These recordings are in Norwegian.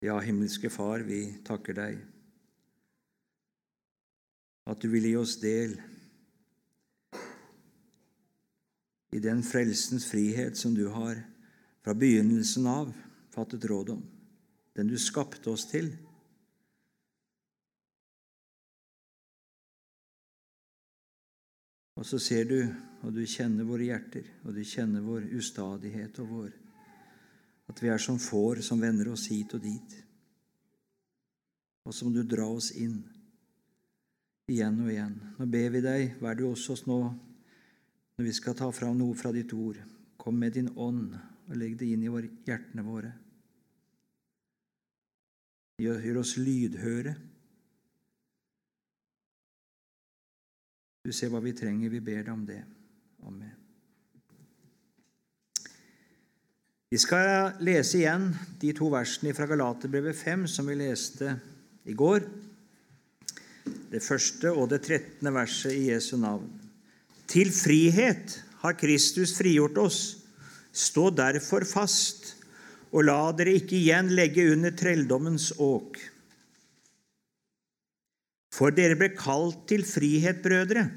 Ja, himmelske Far, vi takker deg at du vil gi oss del i den frelsens frihet som du har fra begynnelsen av fattet råd om, den du skapte oss til. Og så ser du, og du kjenner våre hjerter, og du kjenner vår ustadighet og vår At vi er som får som vender oss hit og dit. Og så må du dra oss inn igjen og igjen. Nå ber vi deg, vær du hos oss nå når vi skal ta fram noe fra ditt ord. Kom med din ånd og legg det inn i hjertene våre. Gjør oss lydhøre. Du ser hva vi trenger. Vi ber deg om det. Amen. Vi skal lese igjen de to versene fra Galaterbrevet 5 som vi leste i går. Det første og det trettende verset i Jesu navn. Til frihet har Kristus frigjort oss. Stå derfor fast, og la dere ikke igjen legge under trelldommens åk. For dere ble kalt til frihet, brødre.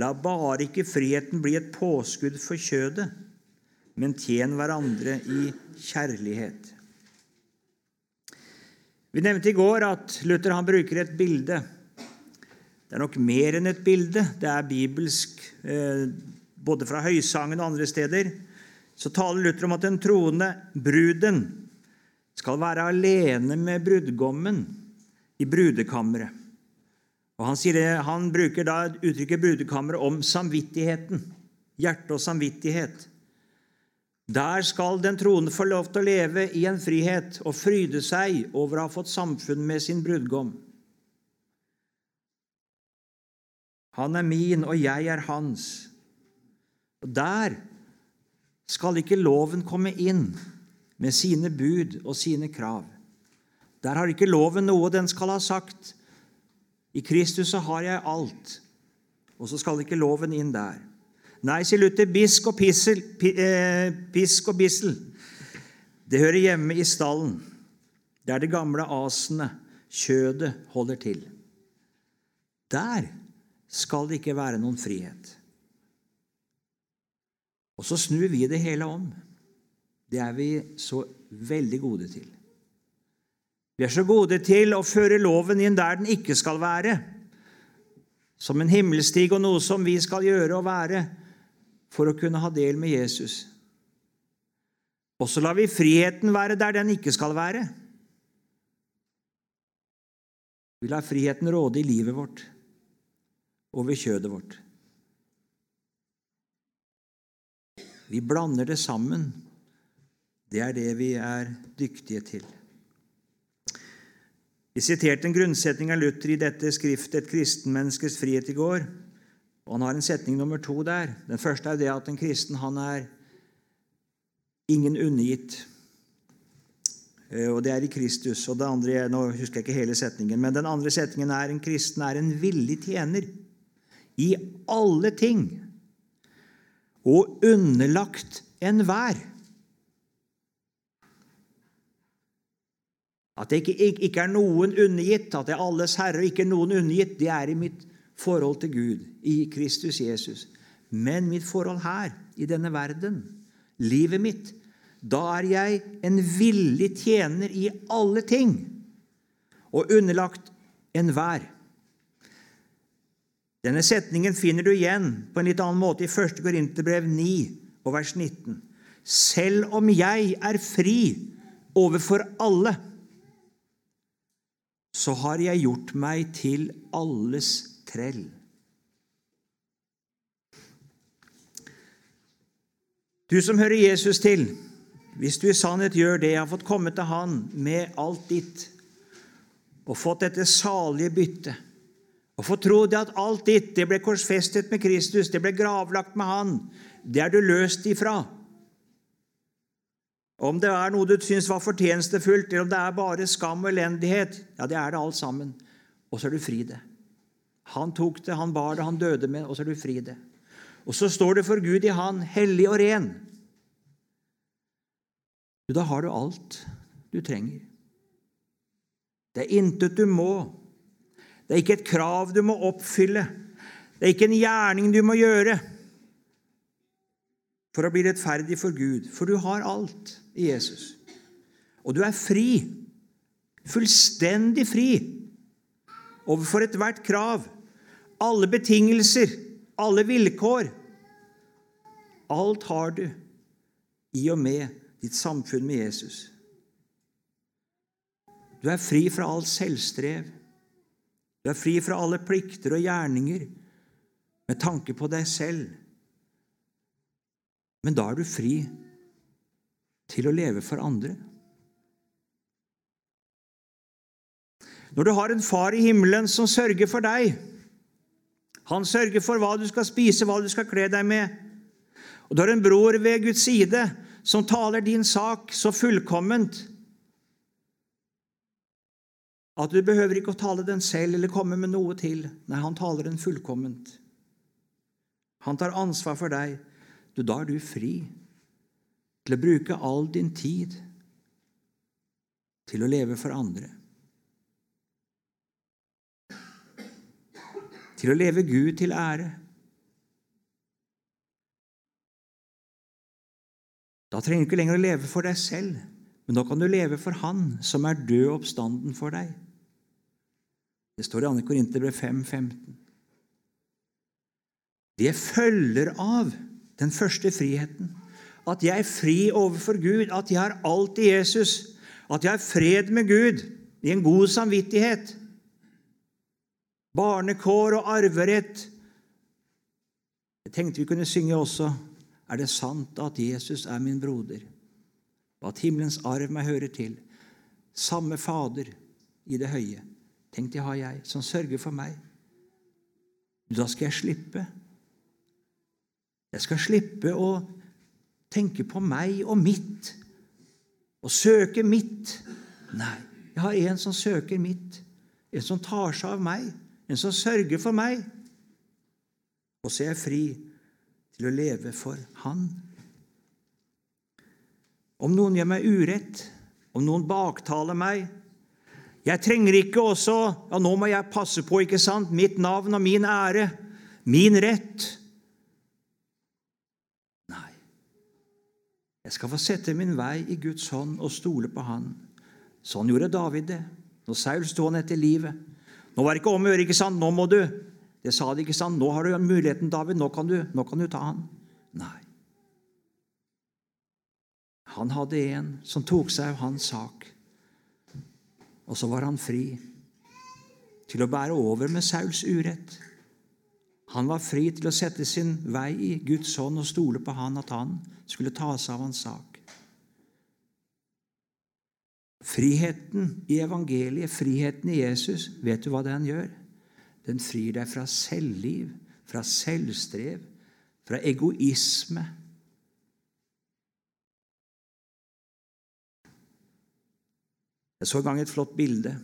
La bare ikke friheten bli et påskudd for kjødet, men tjen hverandre i kjærlighet. Vi nevnte i går at Luther bruker et bilde. Det er nok mer enn et bilde. Det er bibelsk, eh, både fra Høysangen og andre steder. Så taler Luther om at den troende bruden skal være alene med brudgommen i brudekammeret. Og han, det, han, bruker da uttrykket brudekammeret om samvittigheten. Hjerte og samvittighet. Der skal den troende få lov til å leve i en frihet og fryde seg over å ha fått samfunn med sin brudgom. Han er min, og jeg er hans. Og Der skal ikke loven komme inn med sine bud og sine krav. Der har ikke loven noe den skal ha sagt. I Kristus så har jeg alt, og så skal ikke loven inn der. Nei, sier Luther, bisk og, pissel, eh, pisk og bissel, det hører hjemme i stallen, der det gamle asene, kjødet, holder til. Der skal det ikke være noen frihet. Og så snur vi det hele om. Det er vi så veldig gode til. Vi er så gode til å føre loven inn der den ikke skal være, som en himmelstig og noe som vi skal gjøre og være for å kunne ha del med Jesus. Og så lar vi friheten være der den ikke skal være. Vi lar friheten råde i livet vårt og ved kjødet vårt. Vi blander det sammen. Det er det vi er dyktige til. Vi siterte en grunnsetning av Luther i dette skriftet 'Et kristenmenneskes frihet' i går. Og Han har en setning nummer to der. Den første er det at en kristen han er ingen undergitt. Eh, og Det er i Kristus. og det andre, Nå husker jeg ikke hele setningen, men den andre setningen er en kristen er en villig tjener i alle ting og underlagt enhver. At det ikke, ikke, er noen undergitt, at det er alles herre og ikke noen undergitt, det er i mitt forhold til Gud, i Kristus Jesus. Men mitt forhold her, i denne verden, livet mitt, da er jeg en villig tjener i alle ting og underlagt enhver. Denne setningen finner du igjen på en litt annen måte i 1. Korinterbrev 9 og vers 19. Selv om jeg er fri overfor alle, så har jeg gjort meg til alles trell. Du som hører Jesus til, hvis du i sannhet gjør det, har fått komme til Han med alt ditt og fått dette salige byttet, og fått tro at alt ditt det ble korsfestet med Kristus, det ble gravlagt med Han, det er du løst ifra. Om det er noe du syns var fortjenestefullt, eller om det er bare skam og elendighet, ja, det er det alt sammen. Og så er du fri det. Han tok det, han bar det, han døde med, og så er du fri det. Og så står det for Gud i Han, hellig og ren. Da har du alt du trenger. Det er intet du må. Det er ikke et krav du må oppfylle. Det er ikke en gjerning du må gjøre for å bli rettferdig for Gud, for du har alt i Jesus. Og du er fri, fullstendig fri, overfor ethvert krav, alle betingelser, alle vilkår. Alt har du i og med ditt samfunn med Jesus. Du er fri fra alt selvstrev. Du er fri fra alle plikter og gjerninger med tanke på deg selv. Men da er du fri til å leve for andre. Når du har en far i himmelen som sørger for deg Han sørger for hva du skal spise, hva du skal kle deg med. Og du har en bror ved Guds side som taler din sak så fullkomment at du behøver ikke å tale den selv eller komme med noe til. Nei, han taler den fullkomment. Han tar ansvar for deg. Du, da er du fri til å bruke all din tid til å leve for andre. Til å leve Gud til ære. Da trenger du ikke lenger å leve for deg selv, men nå kan du leve for Han som er død oppstanden for deg. Det står i 2. Korinterbrev 5.15. Det følger av den første friheten. At jeg er fri overfor Gud, at jeg har alt i Jesus, at jeg har fred med Gud i en god samvittighet. Barnekår og arverett. Jeg tenkte vi kunne synge også Er det sant at Jesus er min broder, og at himmelens arv meg hører til? Samme Fader i det høye. Tenk, det har jeg, som sørger for meg. Da skal jeg slippe. Jeg skal slippe å tenke på meg og mitt og søke mitt. Nei, jeg har en som søker mitt, en som tar seg av meg, en som sørger for meg. Og så er jeg fri til å leve for Han. Om noen gjør meg urett, om noen baktaler meg, jeg trenger ikke også ja, nå må jeg passe på, ikke sant? Mitt navn og min ære, min rett. Nei. Jeg skal få sette min vei i Guds hånd og stole på Han. Sånn gjorde David det når Saul sto han etter livet. Nå var det ikke om å gjøre, ikke sant? Nå må du. Det sa de, ikke sant? Nå har du muligheten, David. Nå kan du, nå kan du ta han. Nei. Han hadde en som tok seg av hans sak. Og så var han fri til å bære over med Sauls urett. Han var fri til å sette sin vei i Guds hånd og stole på han at han skulle ta seg av hans sak. Friheten i evangeliet, friheten i Jesus, vet du hva den gjør? Den frir deg fra selvliv, fra selvstrev, fra egoisme Jeg så en gang et flott bilde.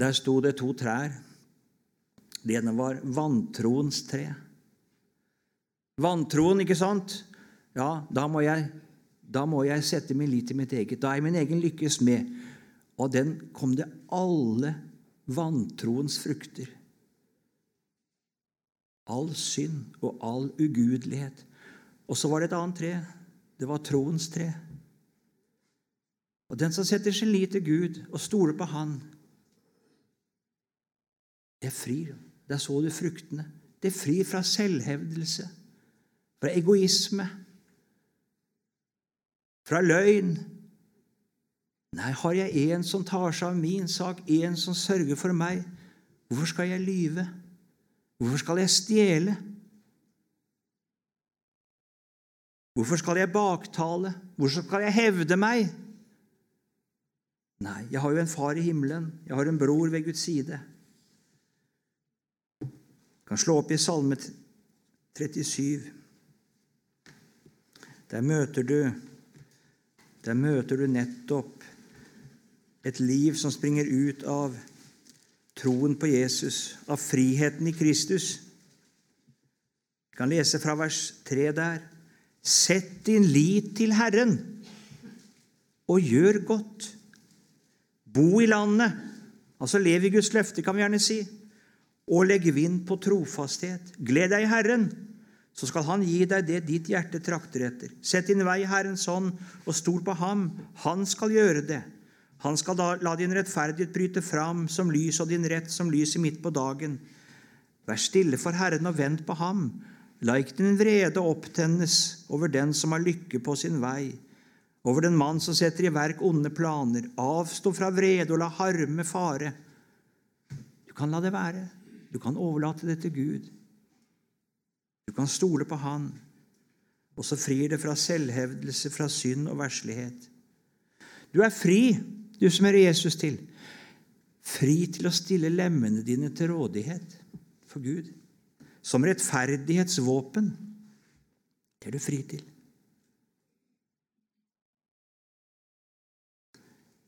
Der sto det to trær. Det ene var vantroens tre. Vantroen, ikke sant? Ja, da må jeg, da må jeg sette min lit til mitt eget. Da er min egen lykkes med. Og den kom det alle vantroens frukter. All synd og all ugudelighet. Og så var det et annet tre. Det var troens tre. Og den som setter sin lit til Gud og stoler på Han, det frir. Der så du fruktene. Det frir fra selvhevdelse, fra egoisme, fra løgn. Nei, har jeg en som tar seg av min sak, en som sørger for meg, hvorfor skal jeg lyve? Hvorfor skal jeg stjele? Hvorfor skal jeg baktale? Hvorfor skal jeg hevde meg? Nei, jeg har jo en far i himmelen. Jeg har en bror ved Guds side. Jeg kan slå opp i Salme 37. Der møter du Der møter du nettopp et liv som springer ut av troen på Jesus, av friheten i Kristus. Vi kan lese fra vers 3 der. Sett din lit til Herren og gjør godt. Bo i landet Altså lev i Guds løfte, kan vi gjerne si. Og legg vind på trofasthet. Gled deg i Herren, så skal Han gi deg det ditt hjerte trakter etter. Sett din vei i Herrens hånd og stol på Ham. Han skal gjøre det. Han skal da la din rettferdighet bryte fram som lys og din rett som lyset midt på dagen. Vær stille for Herren og vent på Ham. La ikke din vrede opptennes over den som har lykke på sin vei over den mann som setter i verk onde planer. Avstå fra vrede og la harme fare. Du kan la det være. Du kan overlate det til Gud. Du kan stole på Han, og så frir det fra selvhevdelse, fra synd og verslighet. Du er fri, du som er Jesus til. Fri til å stille lemmene dine til rådighet for Gud. Som rettferdighetsvåpen. Det er du fri til.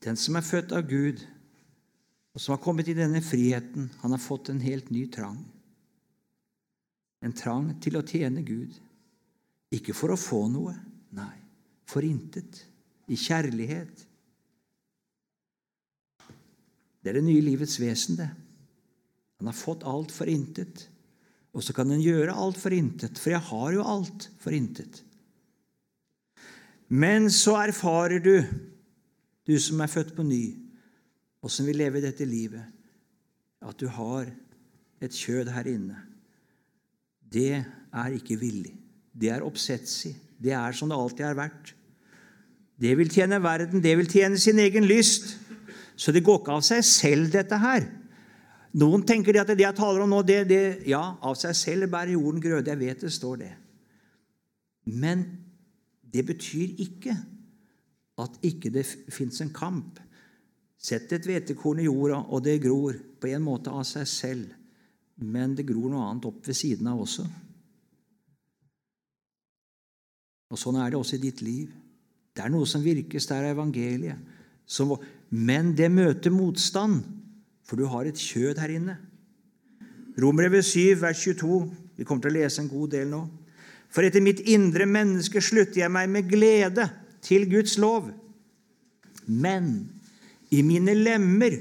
Den som er født av Gud, og som har kommet i denne friheten, han har fått en helt ny trang. En trang til å tjene Gud. Ikke for å få noe, nei, for intet. I kjærlighet. Det er det nye livets vesen, det. Han har fått alt for intet. Og så kan han gjøre alt for intet, for jeg har jo alt for intet. Men så erfarer du du som er født på ny, og som vil leve dette livet, at du har et kjød her inne. Det er ikke villig. Det er oppsetsig. Det er som det alltid har vært. Det vil tjene verden, det vil tjene sin egen lyst. Så det går ikke av seg selv, dette her. Noen tenker at det jeg taler om nå, det, det Ja, av seg selv bærer jorden grøde. Jeg vet det står det. Men det betyr ikke at ikke det fins en kamp. Sett et hvetekorn i jorda, og det gror på en måte av seg selv, men det gror noe annet opp ved siden av også. Og Sånn er det også i ditt liv. Det er noe som virkes der av evangeliet. Som, men det møter motstand, for du har et kjød her inne. Romerbrevet 7, vers 22. Vi kommer til å lese en god del nå. For etter mitt indre menneske slutter jeg meg med glede til Guds lov. Men i mine lemmer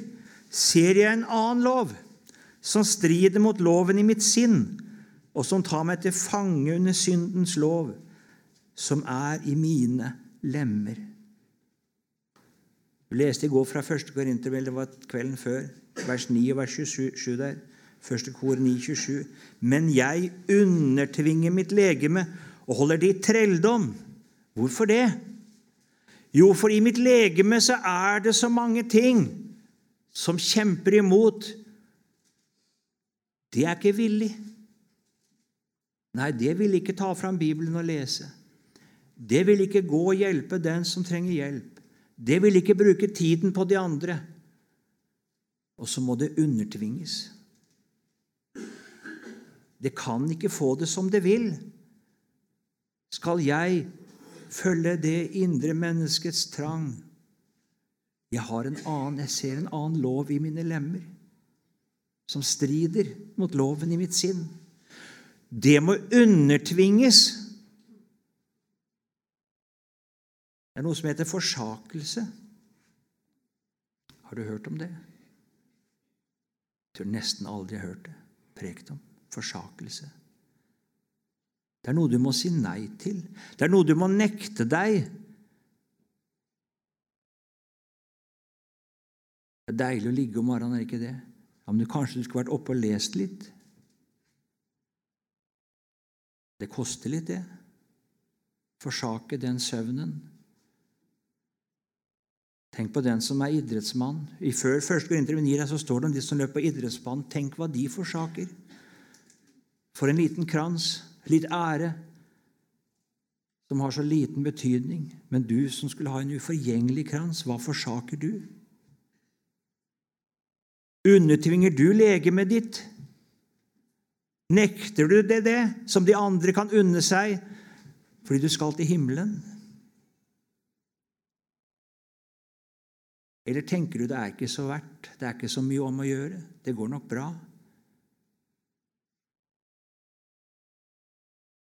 ser jeg en annen lov, som strider mot loven i mitt sinn, og som tar meg til fange under syndens lov, som er i mine lemmer. Du leste i går fra 1. Korinterbrev, det var kvelden før, vers 9 og vers 27 der. Første kor 9,27. Men jeg undertvinger mitt legeme og holder det i trelldom. Hvorfor det? Jo, for i mitt legeme så er det så mange ting som kjemper imot. Det er ikke villig. Nei, det vil ikke ta fram Bibelen og lese. Det vil ikke gå og hjelpe den som trenger hjelp. Det vil ikke bruke tiden på de andre. Og så må det undertvinges. Det kan ikke få det som det vil. Skal jeg følge det indre menneskets trang. Jeg har en annen, jeg ser en annen lov i mine lemmer som strider mot loven i mitt sinn. Det må undertvinges. Det er noe som heter forsakelse. Har du hørt om det? Jeg tror nesten aldri jeg har hørt det prekt om. Forsakelse. Det er noe du må si nei til. Det er noe du må nekte deg. Det er deilig å ligge om morgenen, er det ikke det? Ja, men kanskje du skulle vært oppe og lest litt? Det koster litt, det. Forsake den søvnen. Tenk på den som er idrettsmann. I før første Korinterbrev 9 så står det om de som løper på idrettsbanen. Tenk hva de forsaker. For en liten krans litt ære, som har så liten betydning. Men du som skulle ha en uforgjengelig krans, hva forsaker du? Undertvinger du legemet ditt? Nekter du det det, som de andre kan unne seg, fordi du skal til himmelen? Eller tenker du det er ikke så verdt, det er ikke så mye om å gjøre, det går nok bra?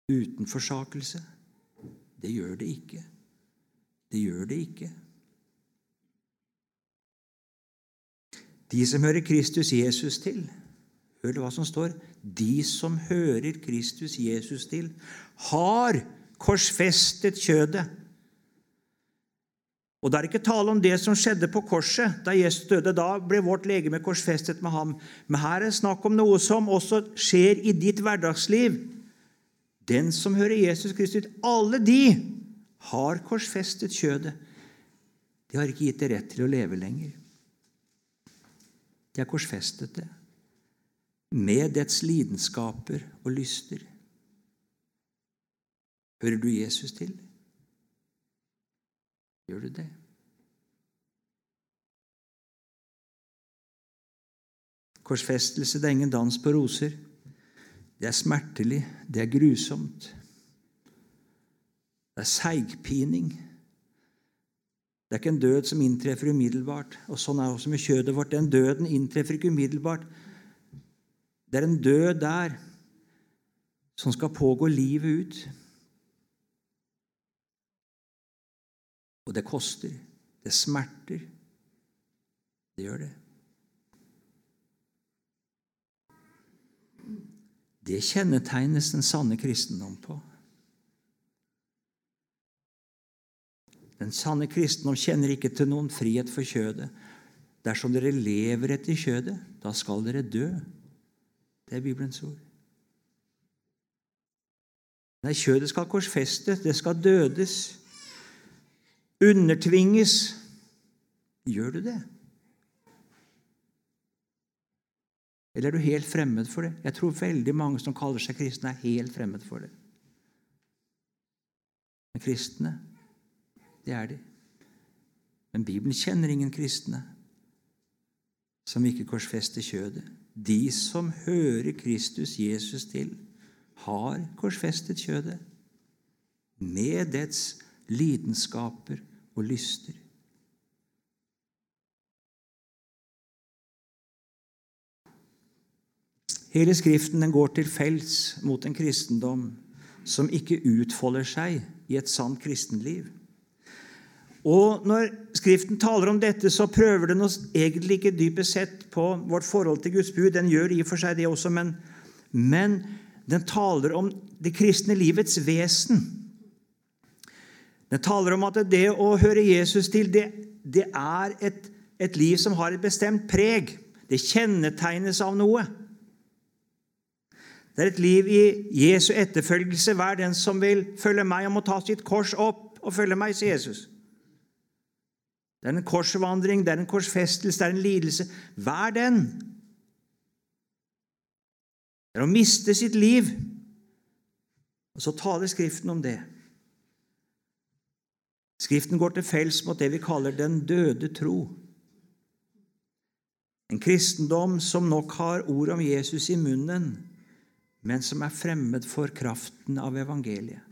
uten forsakelse? Det gjør det ikke. Det gjør det ikke. De som hører Kristus Jesus til. Hør hva som står. De som hører Kristus Jesus til, har korsfestet kjødet. Og Det er ikke tale om det som skjedde på korset da Jesus døde. Da ble vårt legeme korsfestet med ham. Men her er det snakk om noe som også skjer i ditt hverdagsliv. Den som hører Jesus Kristus, alle de har korsfestet kjødet. De har ikke gitt det rett til å leve lenger. De har korsfestet det med dets lidenskaper og lyster. Hører du Jesus til? Gjør du det? Korsfestelse det er ingen dans på roser. Det er smertelig, det er grusomt. Det er seigpining. Det er ikke en død som inntreffer umiddelbart. Og Sånn er det også med kjødet vårt. Den døden inntreffer ikke umiddelbart. Det er en død der som skal pågå livet ut. Og det koster. Det smerter. Det gjør det. Det kjennetegnes den sanne kristendom på. Den sanne kristendom kjenner ikke til noen frihet for kjødet. Dersom dere lever etter kjødet, da skal dere dø. Det er Bibelens ord. Nei, kjødet skal korsfestes, det skal dødes, undertvinges. Gjør du det? Eller er du helt fremmed for det? Jeg tror veldig mange som kaller seg kristne, er helt fremmed for det. Men kristne, det er de. Men Bibelen kjenner ingen kristne som ikke korsfester kjødet. De som hører Kristus Jesus til, har korsfestet kjødet med dets lidenskaper og lyster. Hele Skriften den går til felts mot en kristendom som ikke utfolder seg i et sant kristenliv. Og Når Skriften taler om dette, så prøver den oss egentlig ikke dypest sett på vårt forhold til Guds bud. Den gjør i og for seg det også, men, men den taler om det kristne livets vesen. Den taler om at det å høre Jesus til, det, det er et, et liv som har et bestemt preg. Det kjennetegnes av noe. Det er et liv i Jesu etterfølgelse. Hver den som vil følge meg, og må ta sitt kors opp og følge meg, sier Jesus. Det er en korsvandring, det er en korsfestelse, det er en lidelse. Vær den. Det er å miste sitt liv. Og så taler Skriften om det. Skriften går til fells mot det vi kaller den døde tro. En kristendom som nok har ord om Jesus i munnen, men som er fremmed for kraften av evangeliet.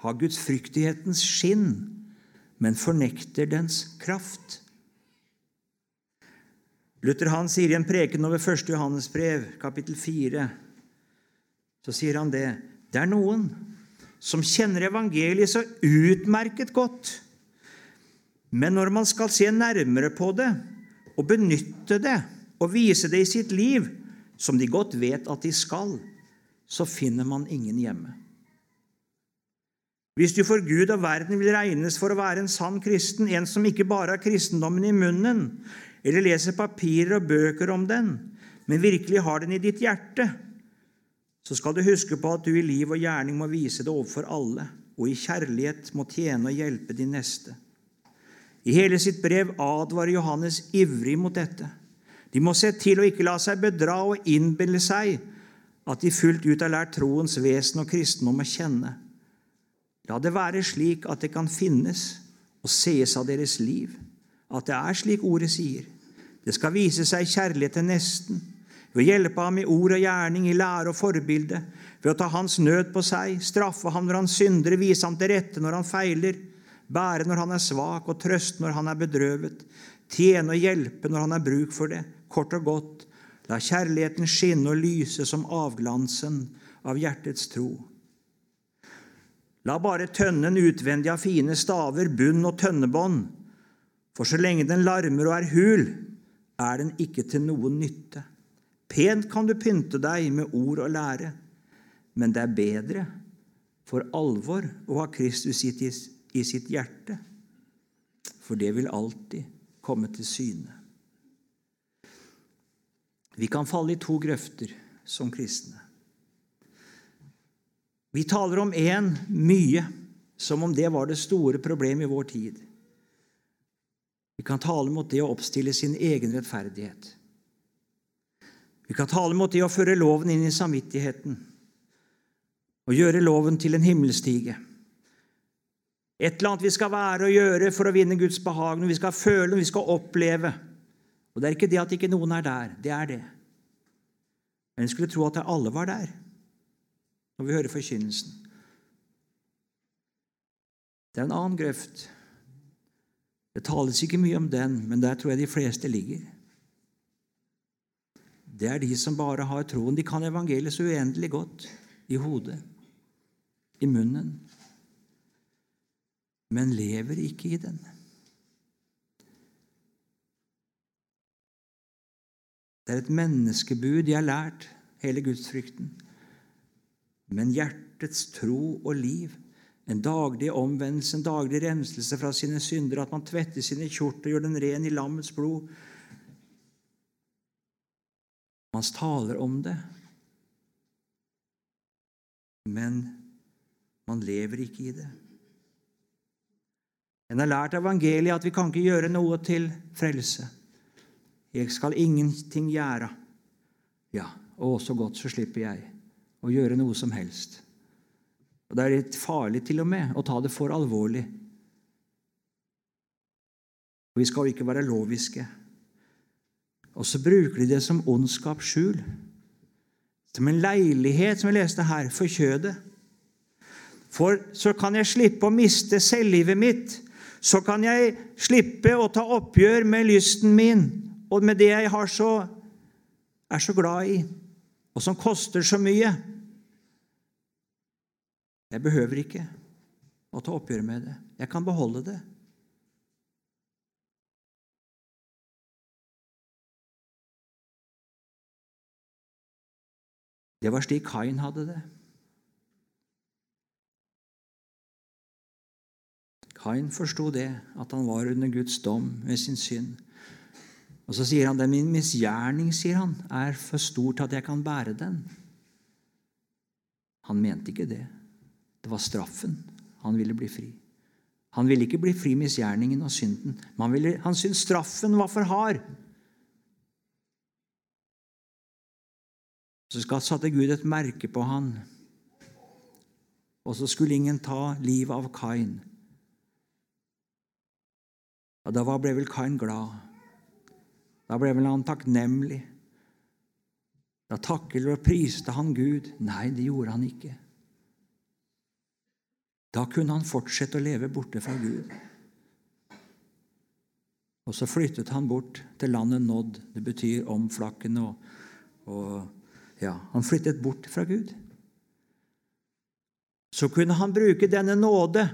Har gudsfryktighetens skinn, men fornekter dens kraft. Luther han sier i en preken over 1. Johannes brev, kapittel 4, så sier han det. Det er noen som kjenner evangeliet så utmerket godt. Men når man skal se nærmere på det og benytte det og vise det i sitt liv, som de godt vet at de skal, så finner man ingen hjemme. Hvis du for Gud og verden vil regnes for å være en sann kristen, en som ikke bare har kristendommen i munnen eller leser papirer og bøker om den, men virkelig har den i ditt hjerte, så skal du huske på at du i liv og gjerning må vise det overfor alle, og i kjærlighet må tjene og hjelpe din neste. I hele sitt brev advarer Johannes ivrig mot dette. De må se til å ikke la seg bedra og innbille seg at de fullt ut har lært troens vesen og kristendom å kjenne. La det være slik at det kan finnes og sees av deres liv, at det er slik ordet sier. Det skal vise seg kjærlighet til nesten, ved å hjelpe ham i ord og gjerning, i lære og forbilde, ved å ta hans nød på seg, straffe ham når han synder, vise ham til rette når han feiler, bære når han er svak, og trøste når han er bedrøvet, tjene og hjelpe når han har bruk for det, kort og godt, La kjærligheten skinne og lyse som avglansen av hjertets tro. La bare tønnen utvendig av fine staver, bunn og tønnebånd, for så lenge den larmer og er hul, er den ikke til noen nytte. Pent kan du pynte deg med ord og lære, men det er bedre for alvor å ha Kristus i sitt hjerte, for det vil alltid komme til syne. Vi kan falle i to grøfter som kristne. Vi taler om én mye, som om det var det store problemet i vår tid. Vi kan tale mot det å oppstille sin egen rettferdighet. Vi kan tale mot det å føre loven inn i samvittigheten og gjøre loven til en himmelstige. Et eller annet vi skal være og gjøre for å vinne Guds behag, når vi skal føle, når vi skal oppleve. Og Det er ikke det at ikke noen er der. Det er det. Men en skulle tro at alle var der når vi hører forkynnelsen. Det er en annen grøft. Det tales ikke mye om den, men der tror jeg de fleste ligger det er de som bare har troen. De kan evangeliet så uendelig godt i hodet, i munnen, men lever ikke i den. Det er et menneskebud de har lært, hele gudsfrykten. Men hjertets tro og liv, en daglig omvendelse, en daglig renselse fra sine synder, at man tvetter sine kjort og gjør den ren i lammets blod, man taler om det, men man lever ikke i det. En har lært evangeliet at vi kan ikke gjøre noe til frelse. Jeg skal ingenting gjøre. Ja, og så godt så slipper jeg å gjøre noe som helst. Og Det er litt farlig til og med å ta det for alvorlig. Og Vi skal jo ikke være loviske. Og så bruker de det som ondskapsskjul. Som en leilighet, som vi leste her, for kjødet. For så kan jeg slippe å miste selvlivet mitt. Så kan jeg slippe å ta oppgjør med lysten min og med det jeg så, er så glad i, og som koster så mye. Jeg behøver ikke å ta oppgjør med det. Jeg kan beholde det. Det var slik Kain hadde det. Kain forsto det, at han var under Guds dom med sin synd. Og Så sier han det min misgjerning sier han, er for stor til at jeg kan bære den. Han mente ikke det. Det var straffen. Han ville bli fri. Han ville ikke bli fri misgjerningen og synden. Men han, han syntes straffen var for hard. Så satte Gud et merke på han, og så skulle ingen ta livet av Kain. Og Da ble vel Kain glad. Da ble vel han takknemlig. Da takket og priste han Gud. Nei, det gjorde han ikke. Da kunne han fortsette å leve borte fra Gud. Og så flyttet han bort til landet Nådd. Det betyr omflakkende og, og ja, han flyttet bort fra Gud. Så kunne han bruke denne nåde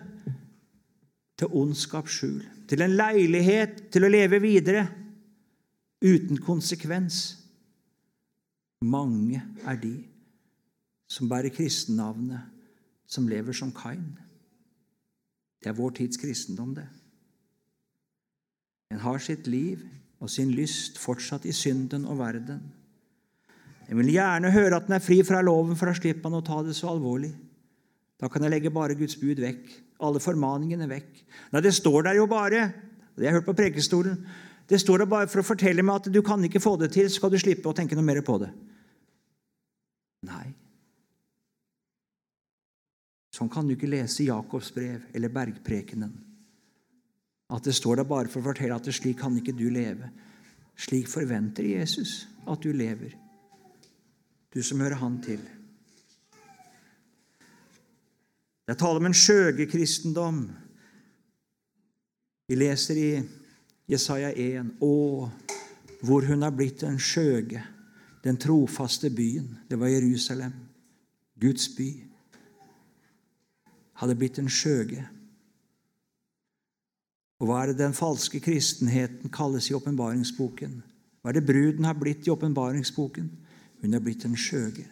til ondskaps skjul, til en leilighet til å leve videre uten konsekvens. Mange er de som bærer kristennavnet, som lever som Kain. Det er vår tids kristendom, det. En har sitt liv og sin lyst fortsatt i synden og verden. Jeg vil gjerne høre at den er fri fra loven, for da slipper man å ta det så alvorlig. Da kan jeg legge bare Guds bud vekk. Alle formaningene vekk. Nei, det står der jo bare Det har jeg hørt på prekestolen. Det står der bare for å fortelle meg at du kan ikke få det til, så skal du slippe å tenke noe mer på det. Nei. Sånn kan du ikke lese Jakobs brev eller Bergprekenen. At det står der bare for å fortelle at slik kan ikke du leve. Slik forventer Jesus at du lever du som hører Han til. Det er tale om en skjøgekristendom. Vi leser i Jesaja 1 Å, hvor hun er blitt en skjøge, den trofaste byen. Det var Jerusalem, Guds by. Hadde blitt en skjøge. Og hva er det den falske kristenheten kalles i åpenbaringsboken? Hva er det bruden har blitt i åpenbaringsboken? Hun er blitt en skjøge.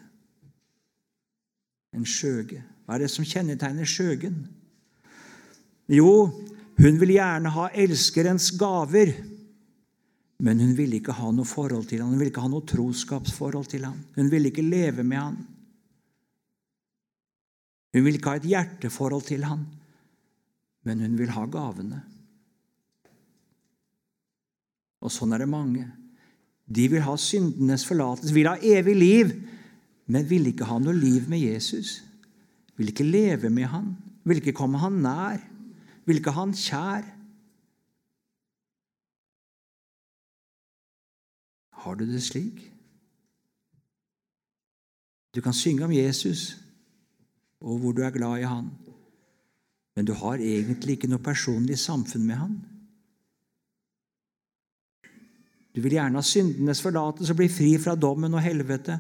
En skjøge. Hva er det som kjennetegner skjøgen? Jo, hun vil gjerne ha elskerens gaver, men hun ville ikke ha noe forhold til ham. Hun ville ikke ha noe troskapsforhold til ham. Hun ville ikke leve med ham. Hun vil ikke ha et hjerteforhold til ham, men hun vil ha gavene. Og sånn er det mange. De vil ha syndenes forlatelse, vil ha evig liv, men vil ikke ha noe liv med Jesus. Vil ikke leve med han, vil ikke komme han nær, vil ikke ha han kjær. Har du det slik? Du kan synge om Jesus og hvor du er glad i han, men du har egentlig ikke noe personlig samfunn med han. Du vil gjerne ha syndenes forlatelse og bli fri fra dommen og helvete.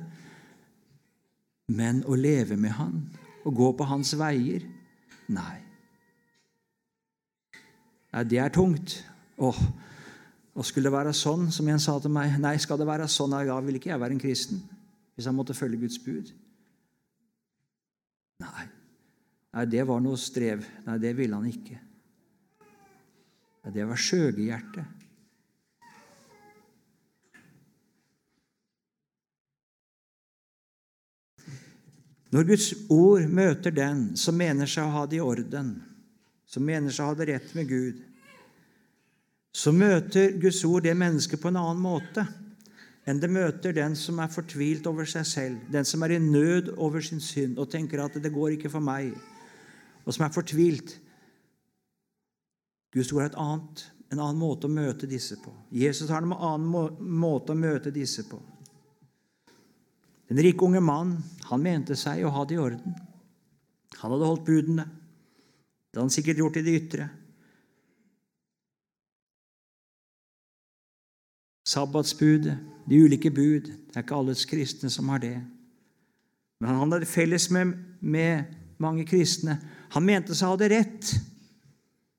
Men å leve med Han og gå på Hans veier Nei. Nei, det er tungt. Åh, og skulle det være sånn, som en sa til meg Nei, skal det være sånn, ja, vil ikke jeg være en kristen hvis jeg måtte følge Guds bud. Nei. Nei, det var noe strev. Nei, det ville han ikke. Nei, det var skjøgehjerte. Når Guds ord møter den som mener seg å ha det i orden, som mener seg å ha det rett med Gud, så møter Guds ord det mennesket på en annen måte enn det møter den som er fortvilt over seg selv, den som er i nød over sin synd og tenker at 'det går ikke for meg', og som er fortvilt. Guds ord er et annet, en annen måte å møte disse på. Jesus har en annen måte å møte disse på. Den rike unge mann han mente seg å ha det i orden. Han hadde holdt budene. Det hadde han sikkert gjort i det ytre. Sabbatsbudet, de ulike bud. Det er ikke alle kristne som har det. Men han hadde felles med, med mange kristne. Han mente seg hadde rett.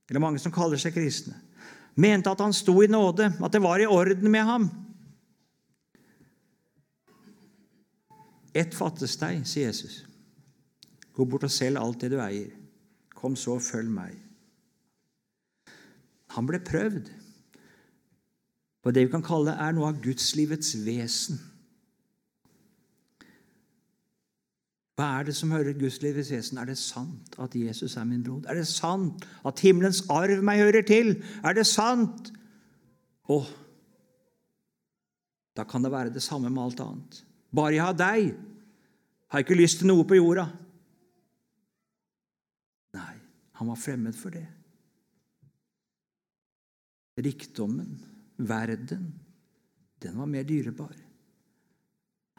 Eller mange som kaller seg kristne. Mente at han sto i nåde, at det var i orden med ham. Ett fattes deg, sier Jesus. Gå bort og selg alt det du eier. Kom så følg meg. Han ble prøvd på det vi kan kalle er noe av gudslivets vesen. Hva er det som hører gudslivets vesen? Er det sant at Jesus er min bror? Er det sant at himmelens arv meg hører til? Er det sant? Å, da kan det være det samme med alt annet. Bare jeg har deg, har jeg ikke lyst til noe på jorda. Han var fremmed for det. Rikdommen, verden, den var mer dyrebar.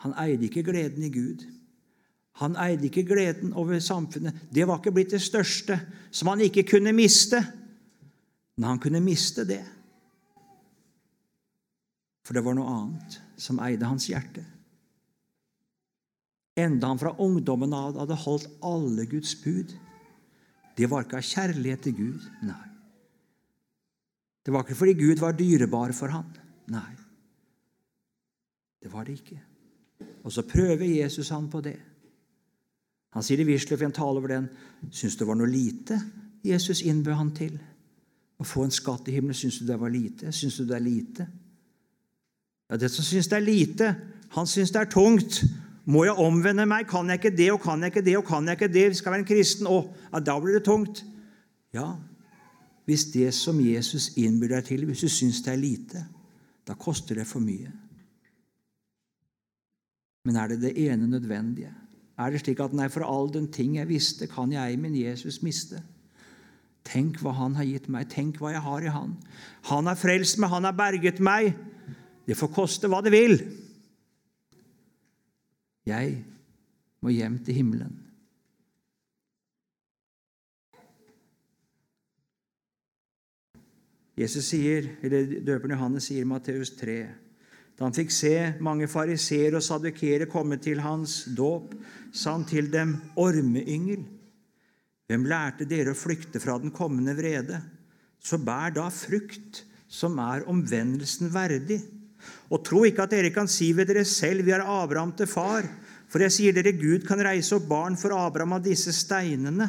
Han eide ikke gleden i Gud. Han eide ikke gleden over samfunnet. Det var ikke blitt det største som han ikke kunne miste. Men han kunne miste det. For det var noe annet som eide hans hjerte enda han fra ungdommen av hadde holdt alle Guds bud. Det var ikke av kjærlighet til Gud. Nei. Det var ikke fordi Gud var dyrebar for han. Nei. Det var det ikke. Og så prøver Jesus han på det. Han sier i Wisløff i en tale over den Syns det var noe lite Jesus innbød han til? Å få en skatt i himmelen, syns du det var lite? Syns du det er lite? Ja, Det som syns det er lite, han syns det er tungt. Må jeg omvende meg? Kan jeg ikke det og kan jeg ikke det og kan jeg ikke det? Skal jeg være en kristen. Å, ja, da blir det tungt. Ja, hvis det som Jesus innbyr deg til, hvis du syns det er lite, da koster det for mye. Men er det det ene nødvendige? Er det slik at nei, for all den ting jeg visste, kan jeg min Jesus miste? Tenk hva han har gitt meg. Tenk hva jeg har i han. Han har frelst meg, han har berget meg. Det får koste hva det vil. Jeg må hjem til himmelen. Jesus sier, eller Døperen Johannes sier i Matteus 3 da han fikk se mange fariseere og sadukere komme til hans dåp, sa han til dem, ormeyngel, hvem lærte dere å flykte fra den kommende vrede? Så bær da frukt som er omvendelsen verdig. Og tro ikke at dere kan si ved dere selv, vi har Abraham til far. For jeg sier dere, Gud kan reise opp barn for Abraham av disse steinene.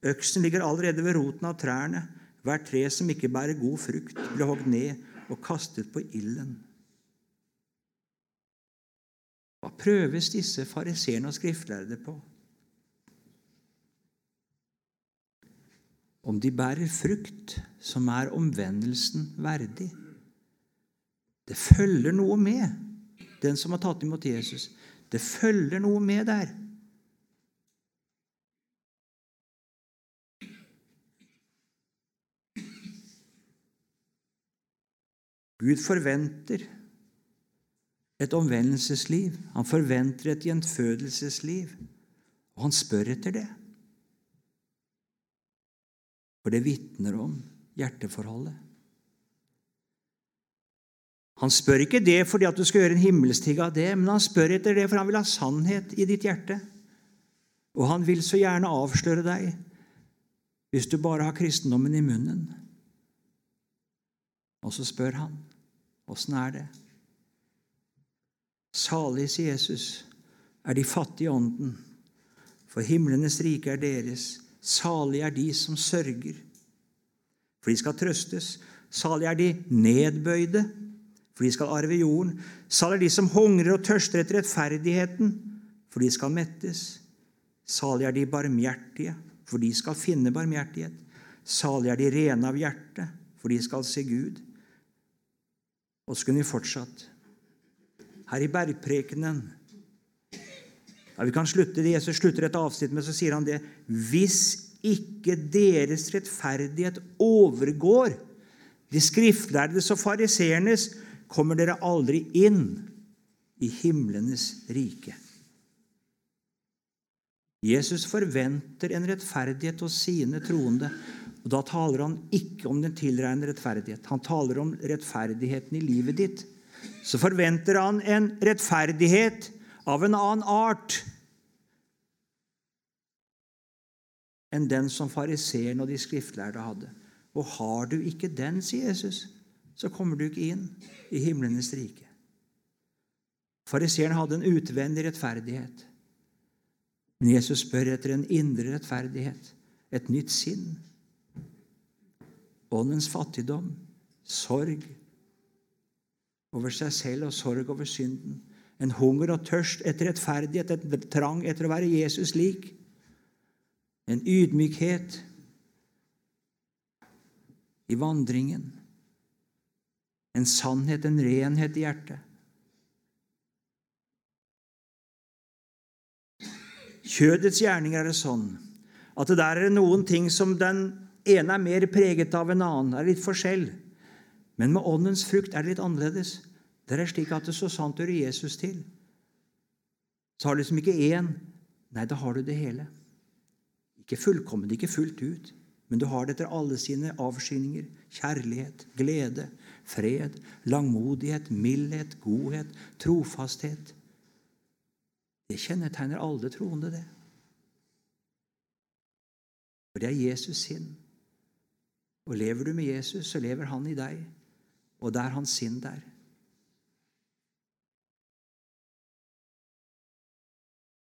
Øksen ligger allerede ved roten av trærne. Hvert tre som ikke bærer god frukt, blir hogd ned og kastet på ilden. Hva prøves disse fariseerne og skriftlærde på? Om de bærer frukt som er omvendelsen verdig. Det følger noe med den som har tatt imot Jesus. Det følger noe med der. Gud forventer et omvendelsesliv. Han forventer et gjenfødelsesliv. Og han spør etter det. For det vitner om hjerteforholdet. Han spør ikke det fordi at du skal gjøre en himmelstig av det, men han spør etter det for han vil ha sannhet i ditt hjerte. Og han vil så gjerne avsløre deg hvis du bare har kristendommen i munnen. Og så spør han, åssen er det? Salig, sier Jesus, er de fattige i ånden, for himlenes rike er deres. Salig er de som sørger, for de skal trøstes. Salig er de nedbøyde, for de skal arve jorden. Salig er de som hungrer og tørster etter rettferdigheten, for de skal mettes. Salig er de barmhjertige, for de skal finne barmhjertighet. Salig er de rene av hjerte, for de skal se Gud. Og så kunne vi fortsatt. Her i bergprekenen ja, Vi kan slutte det Jesus slutter et avsnitt med, så sier han det Hvis ikke deres rettferdighet overgår de skriftlærdes og fariseernes, kommer dere aldri inn i himlenes rike. Jesus forventer en rettferdighet hos sine troende. og Da taler han ikke om den tilregnede rettferdighet. Han taler om rettferdigheten i livet ditt. Så forventer han en rettferdighet av en annen art enn den som fariseeren og de skriftlærde hadde. Og har du ikke den, sier Jesus, så kommer du ikke inn i himlenes rike. Fariseeren hadde en utvendig rettferdighet. Men Jesus spør etter en indre rettferdighet, et nytt sinn. Åndens fattigdom, sorg over seg selv og sorg over synden. En hunger og tørst etter rettferdighet, et trang etter å være Jesus lik. En ydmykhet i vandringen. En sannhet, en renhet i hjertet. Kjødets gjerninger er det sånn at det der er noen ting som den ene er mer preget av enn annen. Det er litt forskjell. Men med åndens frukt er det litt annerledes. Det er slik at det så sant hører Jesus til. Så har du liksom ikke én. Nei, da har du det hele. Ikke fullkomment, ikke fullt ut, men du har det etter alle sine avskyninger. Kjærlighet, glede, fred, langmodighet, mildhet, godhet, trofasthet. Det kjennetegner alle troende, det. For det er Jesus sinn. Og lever du med Jesus, så lever han i deg, og det er hans sinn der.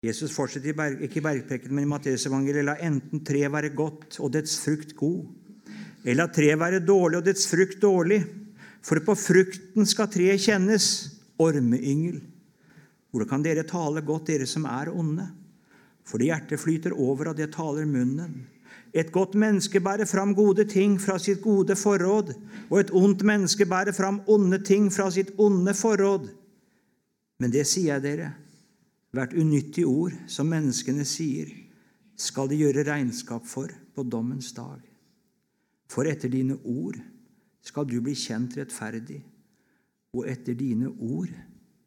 Jesus fortsetter ikke i bergpreken, men i Matteusevangeliet la enten tre være godt og dets frukt god, eller la tre være dårlig og dets frukt dårlig. For på frukten skal treet kjennes. Ormeyngel. Hvordan kan dere tale godt, dere som er onde? Fordi hjertet flyter over av det taler munnen. Et godt menneske bærer fram gode ting fra sitt gode forråd, og et ondt menneske bærer fram onde ting fra sitt onde forråd. Men det sier jeg dere, hvert unyttig ord som menneskene sier, skal de gjøre regnskap for på dommens dag. For etter dine ord skal du bli kjent rettferdig, og etter dine ord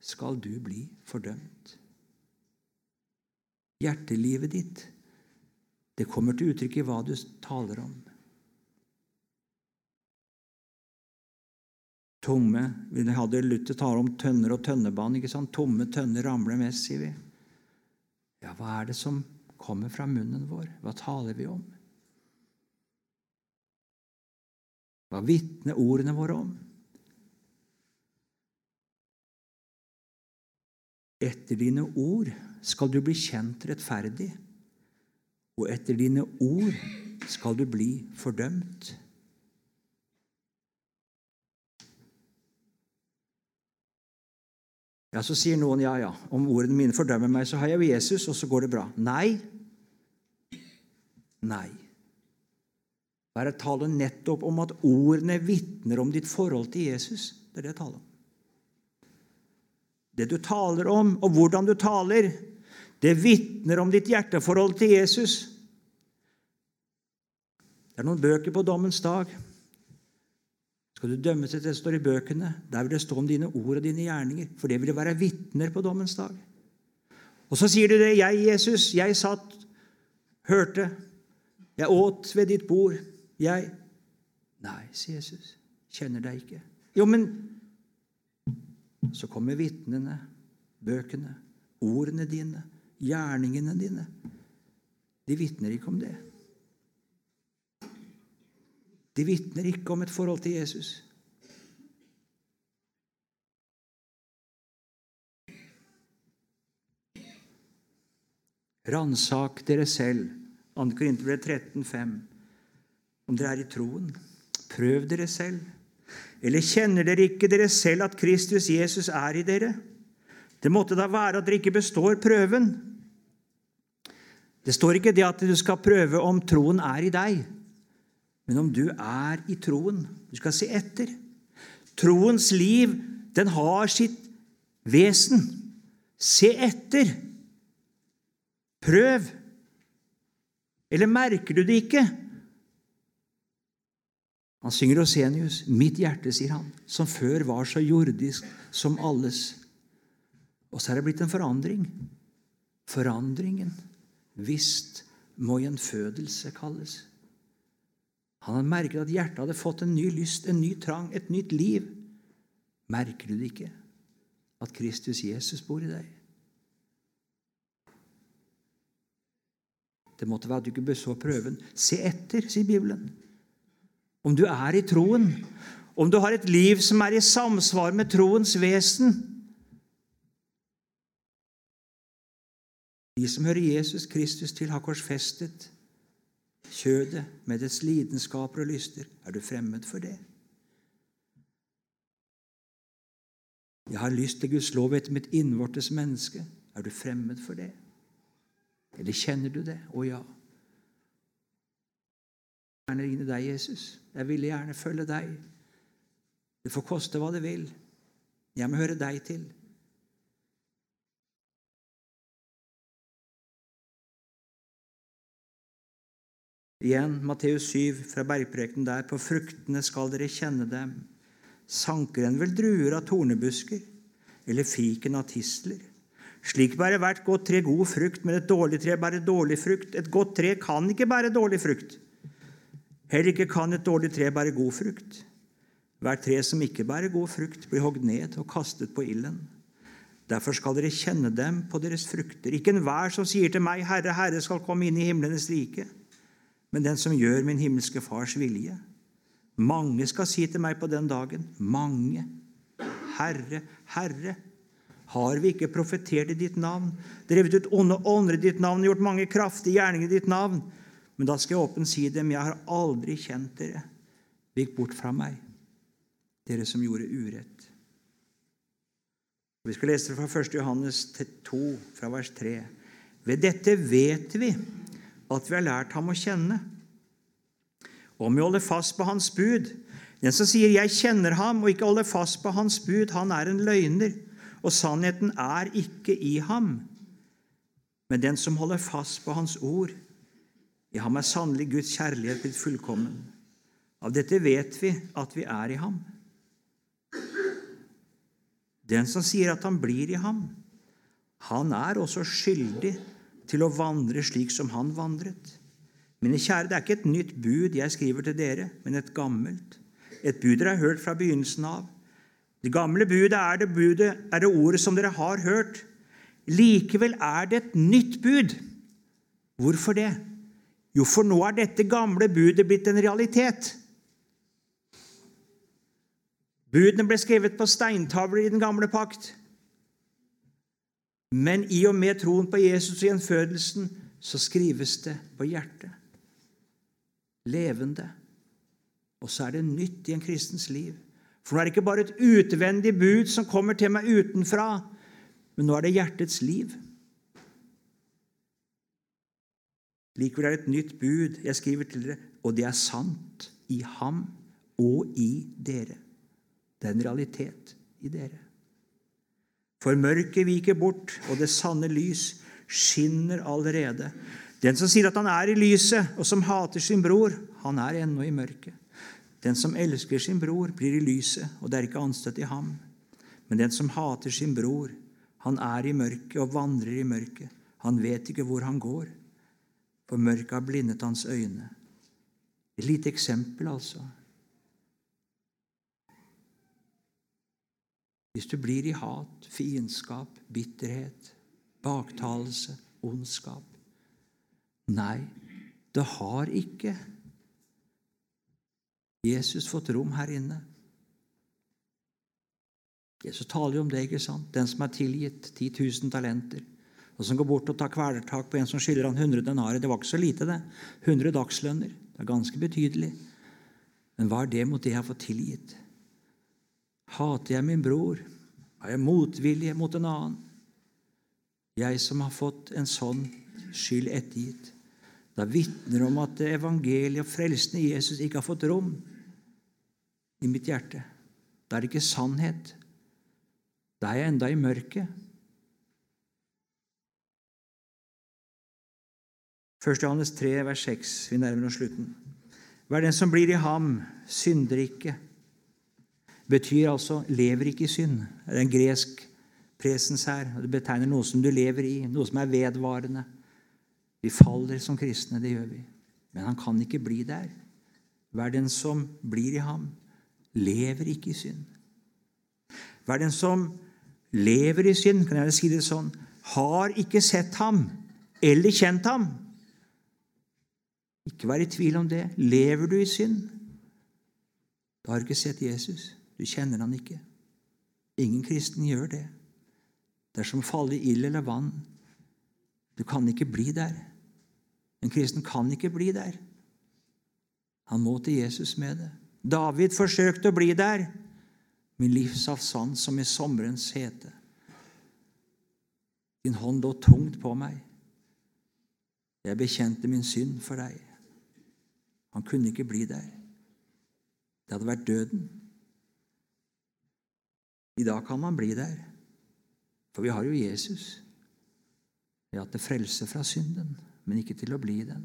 skal du bli fordømt. Hjertelivet ditt, det kommer til uttrykk i hva du taler om. Tomme Vi hadde Luther tale om tønner og tønnebanen. ikke sant? Tomme tønner ramler mest, sier vi. Ja, hva er det som kommer fra munnen vår? Hva taler vi om? Hva vitner ordene våre om? Etter dine ord skal du bli kjent rettferdig, og etter dine ord skal du bli fordømt. Ja, Så sier noen ja, ja, om ordene mine fordømmer meg, så har jeg jo Jesus, og så går det bra. Nei. Nei. Her er tale nettopp om at ordene vitner om ditt forhold til Jesus. Det er det jeg taler om. Det du taler om, og hvordan du taler, det vitner om ditt hjerteforhold til Jesus. Det er noen bøker på dommens dag. Skal du dømmes etter det står i bøkene, der vil det stå om dine ord og dine gjerninger. For det vil være vitner på dommens dag. Og så sier du det. Jeg, Jesus, jeg satt, hørte, jeg åt ved ditt bord. Jeg Nei, sier Jesus. Kjenner deg ikke. Jo, men så kommer vitnene, bøkene, ordene dine, gjerningene dine. De vitner ikke om det. De vitner ikke om et forhold til Jesus. Ransak dere selv, 2. Korinterbrev 13,5, om dere er i troen. Prøv dere selv. Eller kjenner dere ikke dere selv at Kristus Jesus er i dere? Det måtte da være at dere ikke består prøven. Det står ikke det at du skal prøve om troen er i deg, men om du er i troen. Du skal se etter. Troens liv, den har sitt vesen. Se etter. Prøv. Eller merker du det ikke? Han synger Rosenius. 'Mitt hjerte', sier han, som før var så jordisk som alles. Og så er det blitt en forandring. Forandringen, visst må gjenfødelse en fødelse kalles. Han hadde merket at hjertet hadde fått en ny lyst, en ny trang, et nytt liv. Merker du det ikke? At Kristus Jesus bor i deg? Det måtte være at du ikke beså prøven. Se etter, sier Bibelen. Om du er i troen, om du har et liv som er i samsvar med troens vesen. De som hører Jesus Kristus til, har korsfestet kjødet med dets lidenskaper og lyster. Er du fremmed for det? Jeg har lyst til Guds lov etter mitt innvortes menneske. Er du fremmed for det? Eller kjenner du det? Å ja. Gjerne ringe deg, Jesus. Jeg ville gjerne følge deg. Det får koste hva det vil. Jeg må høre deg til. Igjen Matteus 7 fra bergprekenen der. På fruktene skal dere kjenne dem. Sanker en vel druer av tornebusker, eller fiken av tistler? Slik bærer hvert godt tre god frukt, men et dårlig tre bærer dårlig frukt. Et godt tre kan ikke bære dårlig frukt. Heller ikke kan et dårlig tre bære god frukt. Hvert tre som ikke bærer god frukt, blir hogd ned og kastet på ilden. Derfor skal dere kjenne dem på deres frukter. Ikke enhver som sier til meg, Herre, Herre, skal komme inn i himlenes rike men den som gjør min himmelske Fars vilje. Mange skal si til meg på den dagen, mange, Herre, Herre, har vi ikke profetert i ditt navn, drevet ut onde ånder i ditt navn, gjort mange kraftige gjerninger i ditt navn? Men da skal jeg åpent si dem, jeg har aldri kjent dere. Vik bort fra meg, dere som gjorde urett. Vi skal lese det fra 1. Johannes 2, fra vers 3. Ved dette vet vi at vi har lært ham å kjenne. Om vi holder fast på hans bud Den som sier 'jeg kjenner ham', og ikke holder fast på hans bud, han er en løgner, og sannheten er ikke i ham. Men den som holder fast på hans ord, i ham er sannelig Guds kjærlighet blitt fullkommen. Av dette vet vi at vi er i ham. Den som sier at han blir i ham, han er også skyldig til å vandre slik som han vandret. Mine kjære, det er ikke et nytt bud jeg skriver til dere, men et gammelt. Et bud dere har hørt fra begynnelsen av. Det gamle budet er det, budet, er det ordet som dere har hørt. Likevel er det et nytt bud. Hvorfor det? Jo, for nå er dette gamle budet blitt en realitet. Budene ble skrevet på steintavler i den gamle pakt. Men i og med troen på Jesus og gjenfødelsen så skrives det på hjertet. Levende. Og så er det nytt i en kristens liv. For nå er det ikke bare et utvendig bud som kommer til meg utenfra, men nå er det hjertets liv. Likevel er det et nytt bud jeg skriver til dere, og det er sant i ham og i dere. Det er en realitet i dere. For mørket viker bort, og det sanne lys skinner allerede. Den som sier at han er i lyset, og som hater sin bror, han er ennå i mørket. Den som elsker sin bror, blir i lyset, og det er ikke anstøt i ham. Men den som hater sin bror, han er i mørket og vandrer i mørket. Han vet ikke hvor han går, for mørket har blindet hans øyne. Et lite eksempel, altså. Hvis du blir i hat, fiendskap, bitterhet, baktalelse, ondskap Nei, det har ikke Jesus fått rom her inne. Jesus taler jo om det, ikke sant? Den som er tilgitt 10 000 talenter, og som går bort og tar kvelertak på en som skylder han 100 denarer. Det var ikke så lite, det. 100 dagslønner. Det er ganske betydelig. Men hva er det mot det jeg har fått tilgitt? Hater jeg min bror? Har jeg motvilje mot en annen? Jeg som har fått en sånn skyld ettergitt. Det vitner om at evangeliet og frelsen i Jesus ikke har fått rom i mitt hjerte. Da er det ikke sannhet. Da er jeg enda i mørket. 1. Johannes 3, vers 6. Vi nærmer oss slutten. Hver den som blir i ham, synder ikke. Betyr altså 'lever ikke i synd'. Det er en gresk presens her. Det betegner noe som du lever i, noe som er vedvarende. Vi faller som kristne, det gjør vi. Men han kan ikke bli der. Hver den som blir i ham, lever ikke i synd. Hver den som lever i synd, kan jeg si det sånn, har ikke sett ham eller kjent ham. Ikke vær i tvil om det. Lever du i synd, da har du ikke sett Jesus. Du kjenner han ikke. Ingen kristen gjør det. Det er som å falle i ild eller vann. Du kan ikke bli der. En kristen kan ikke bli der. Han må til Jesus med det. David forsøkte å bli der. Min livsavstand som i sommerens hete. Din hånd lå tungt på meg. Jeg bekjente min synd for deg. Han kunne ikke bli der. Det hadde vært døden. I dag kan man bli der, for vi har jo Jesus. Vi har hatt det frelse fra synden, men ikke til å bli den.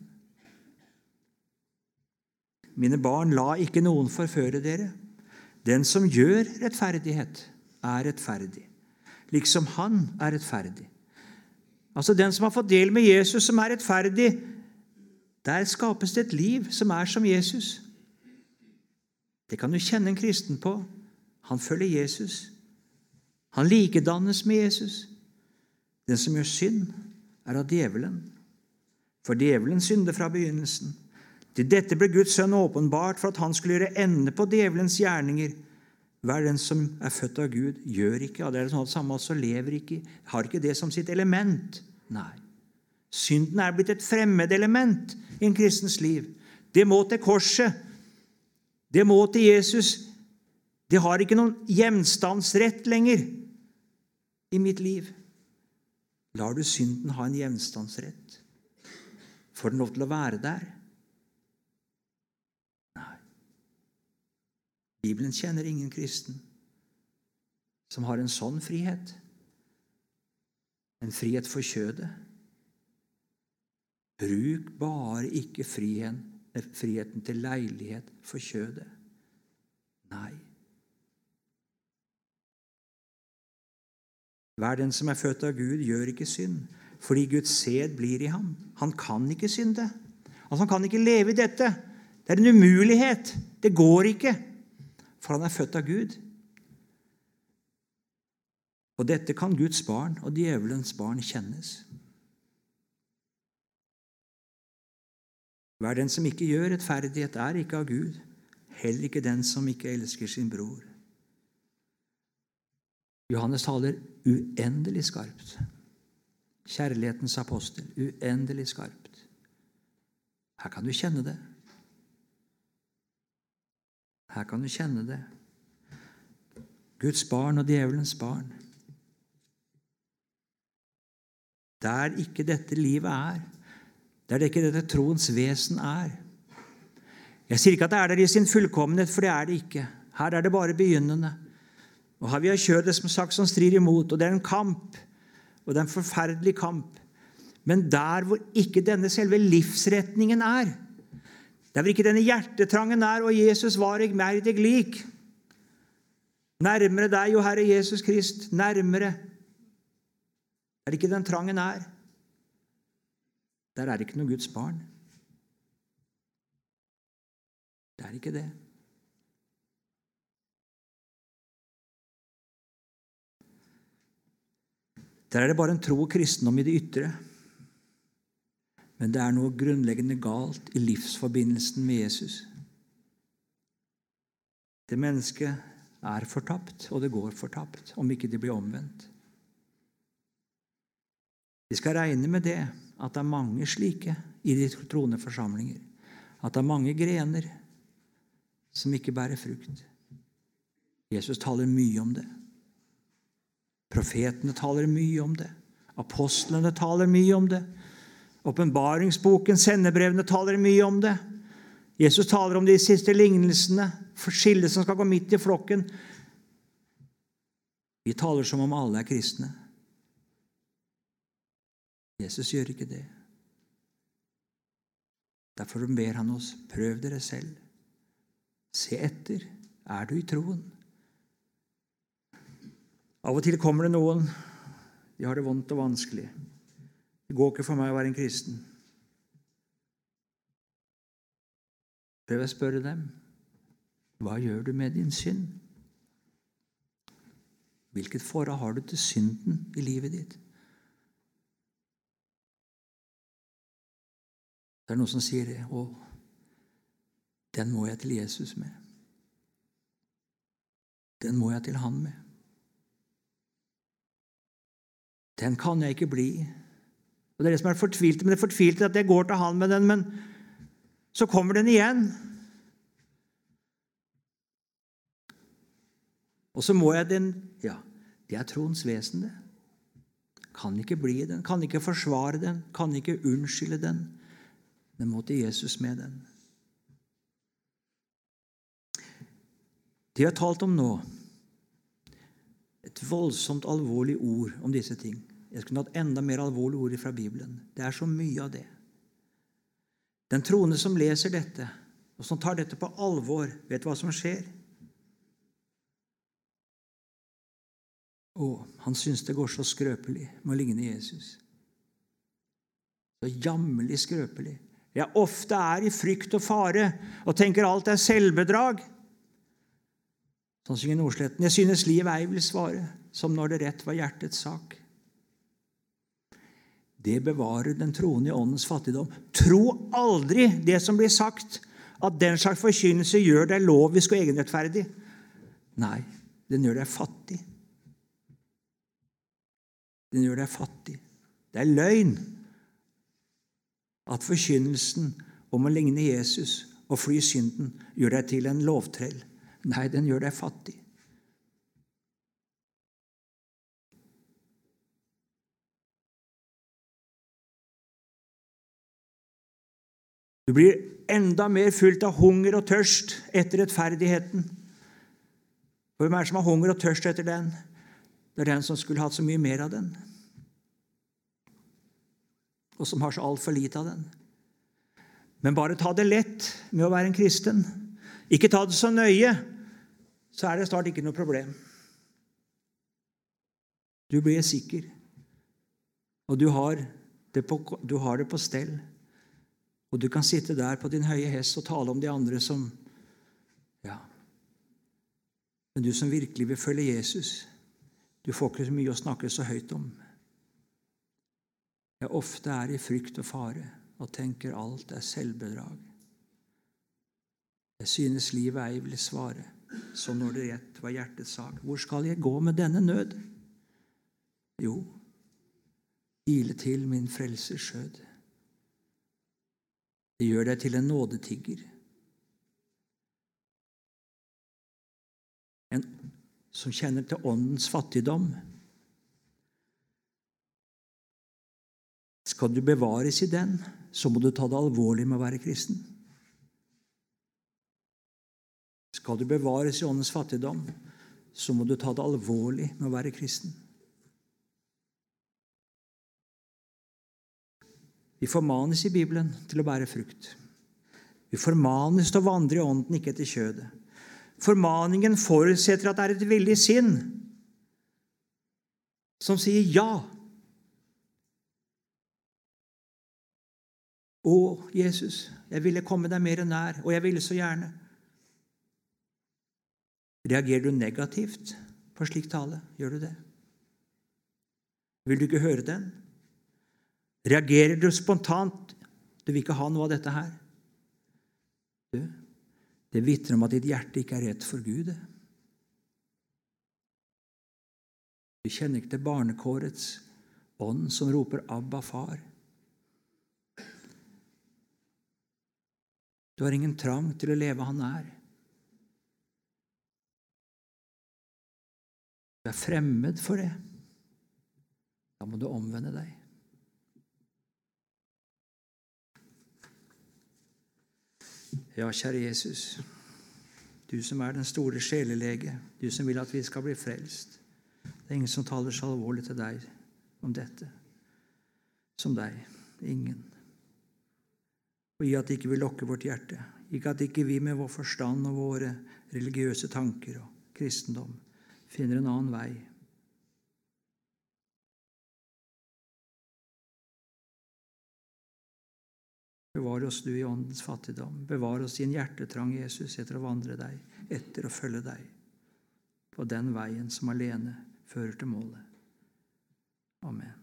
Mine barn, la ikke noen forføre dere. Den som gjør rettferdighet, er rettferdig, liksom han er rettferdig. Altså Den som har fått del med Jesus, som er rettferdig, der skapes det et liv som er som Jesus. Det kan du kjenne en kristen på. Han følger Jesus. Han likedannes med Jesus. Den som gjør synd, er av djevelen. For djevelen synder fra begynnelsen. Til dette ble Guds sønn åpenbart for at han skulle gjøre ende på djevelens gjerninger. Hver den som er født av Gud, gjør ikke det er det samme, altså lever ikke, har ikke det som sitt element. Nei. Synden er blitt et fremmedelement i en kristens liv. Det må til korset. Det må til Jesus. Det har ikke noen gjenstandsrett lenger i mitt liv. Lar du synden ha en gjenstandsrett? Får den lov til å være der? Nei. Bibelen kjenner ingen kristen som har en sånn frihet. En frihet for kjødet. Bruk bare ikke friheten til leilighet for kjødet. Nei. Hver den som er født av Gud, gjør ikke synd, fordi Guds sæd blir i ham. Han kan ikke synde. Altså, han kan ikke leve i dette. Det er en umulighet. Det går ikke, for han er født av Gud. Og dette kan Guds barn og djevelens barn kjennes. Hver den som ikke gjør rettferdighet, er ikke av Gud, heller ikke den som ikke elsker sin bror. Johannes taler uendelig skarpt. Kjærlighetens apostel. Uendelig skarpt. Her kan du kjenne det. Her kan du kjenne det. Guds barn og djevelens barn. Der ikke dette livet er, der det ikke dette troens vesen er. Jeg sier ikke at det er der i sin fullkommenhet, for det er det ikke. Her er det bare begynnende. Og her vi har kjødet som sagt som strir imot, og det er en kamp. Og det er en forferdelig kamp. Men der hvor ikke denne selve livsretningen er, der hvor ikke denne hjertetrangen er, og Jesus var meg deg lik Nærmere deg, jo Herre Jesus Krist, nærmere. Er det ikke den trangen er? Der er det ikke noe Guds barn. Det er ikke det. Der er det bare en tro og kristendom i det ytre. Men det er noe grunnleggende galt i livsforbindelsen med Jesus. Det mennesket er fortapt, og det går fortapt om ikke det blir omvendt. Vi skal regne med det, at det er mange slike i de troende forsamlinger. At det er mange grener som ikke bærer frukt. Jesus taler mye om det. Profetene taler mye om det. Apostlene taler mye om det. Åpenbaringsboken, sendebrevene, taler mye om det. Jesus taler om de siste lignelsene, skillet som skal gå midt i flokken. Vi taler som om alle er kristne. Jesus gjør ikke det. Derfor ber han oss prøv dere selv. Se etter. Er du i troen? Av og til kommer det noen de har det vondt og vanskelig. Det går ikke for meg å være en kristen. Prøv å spørre dem hva gjør du med din synd? Hvilket forhold har du til synden i livet ditt? Det er noen som sier det. 'Å, den må jeg til Jesus med.' Den må jeg til Han med. Den kan jeg ikke bli. Og Det er det som er fortvilt, Men det fortvilte at jeg går til Han med den, men så kommer den igjen. Og så må jeg den Ja, det er troens vesen, det. Kan ikke bli den, kan ikke forsvare den, kan ikke unnskylde den. Den må til Jesus med den. Det jeg har talt om nå, et voldsomt alvorlig ord om disse ting. Jeg skulle hatt enda mer alvorlige ord fra Bibelen. Det er så mye av det. Den troende som leser dette, og som tar dette på alvor, vet hva som skjer. Å, han syns det går så skrøpelig med å ligne Jesus. Så jammerlig skrøpelig. Jeg ofte er i frykt og fare og tenker alt er selvbedrag. Sånn synger Nordsletten. Jeg synes livet ei vil svare, som når det rett var hjertets sak. Det bevarer den troende i åndens fattigdom. Tro aldri det som blir sagt, at den slags forkynnelse gjør deg lovisk og egenrettferdig. Nei, den gjør deg fattig. Den gjør deg fattig. Det er løgn at forkynnelsen om å ligne Jesus og fly synden gjør deg til en lovtrell. Nei, den gjør deg fattig. Du blir enda mer fylt av hunger og tørst etter rettferdigheten. Hvem er det som har hunger og tørst etter den? Det er den som skulle hatt så mye mer av den, og som har så altfor lite av den. Men bare ta det lett med å være en kristen. Ikke ta det så nøye, så er det snart ikke noe problem. Du blir sikker, og du har på, du har det på stell. Og du kan sitte der på din høye hest og tale om de andre som Ja. Men du som virkelig vil følge Jesus, du får ikke så mye å snakke så høyt om. Jeg ofte er i frykt og fare og tenker alt er selvbedrag. Jeg synes livet ei vil svare, som når det rett var hjertets sak. Hvor skal jeg gå med denne nød? Jo, Ile til min frelsers skjød. Det gjør deg til en nådetigger. En som kjenner til åndens fattigdom. Skal du bevares i den, så må du ta det alvorlig med å være kristen. Skal du bevares i åndens fattigdom, så må du ta det alvorlig med å være kristen. Vi formanes i Bibelen til å bære frukt. Vi formanes til å vandre i ånden, ikke etter kjødet. Formaningen forutsetter at det er et villig sinn som sier ja. Å, Jesus, jeg ville komme deg mer nær, og jeg ville så gjerne. Reagerer du negativt på slik tale? Gjør du det? Vil du ikke høre den? Reagerer du spontant? Du vil ikke ha noe av dette her. Du, det vitner om at ditt hjerte ikke er rett for Gud. Du kjenner ikke til barnekårets ånd som roper 'Abba, far'. Du har ingen trang til å leve han er. Du er fremmed for det. Da må du omvende deg. Ja, kjære Jesus, du som er den store sjelelege, du som vil at vi skal bli frelst. Det er ingen som taler så alvorlig til deg om dette som deg. Ingen. Og gi at ikke vi lokker vårt hjerte, ikke at ikke vi med vår forstand og våre religiøse tanker og kristendom finner en annen vei. Bevar oss, du, i åndens fattigdom. Bevar oss i en hjertetrang, Jesus, etter å vandre deg, etter å følge deg, på den veien som alene fører til målet. Amen.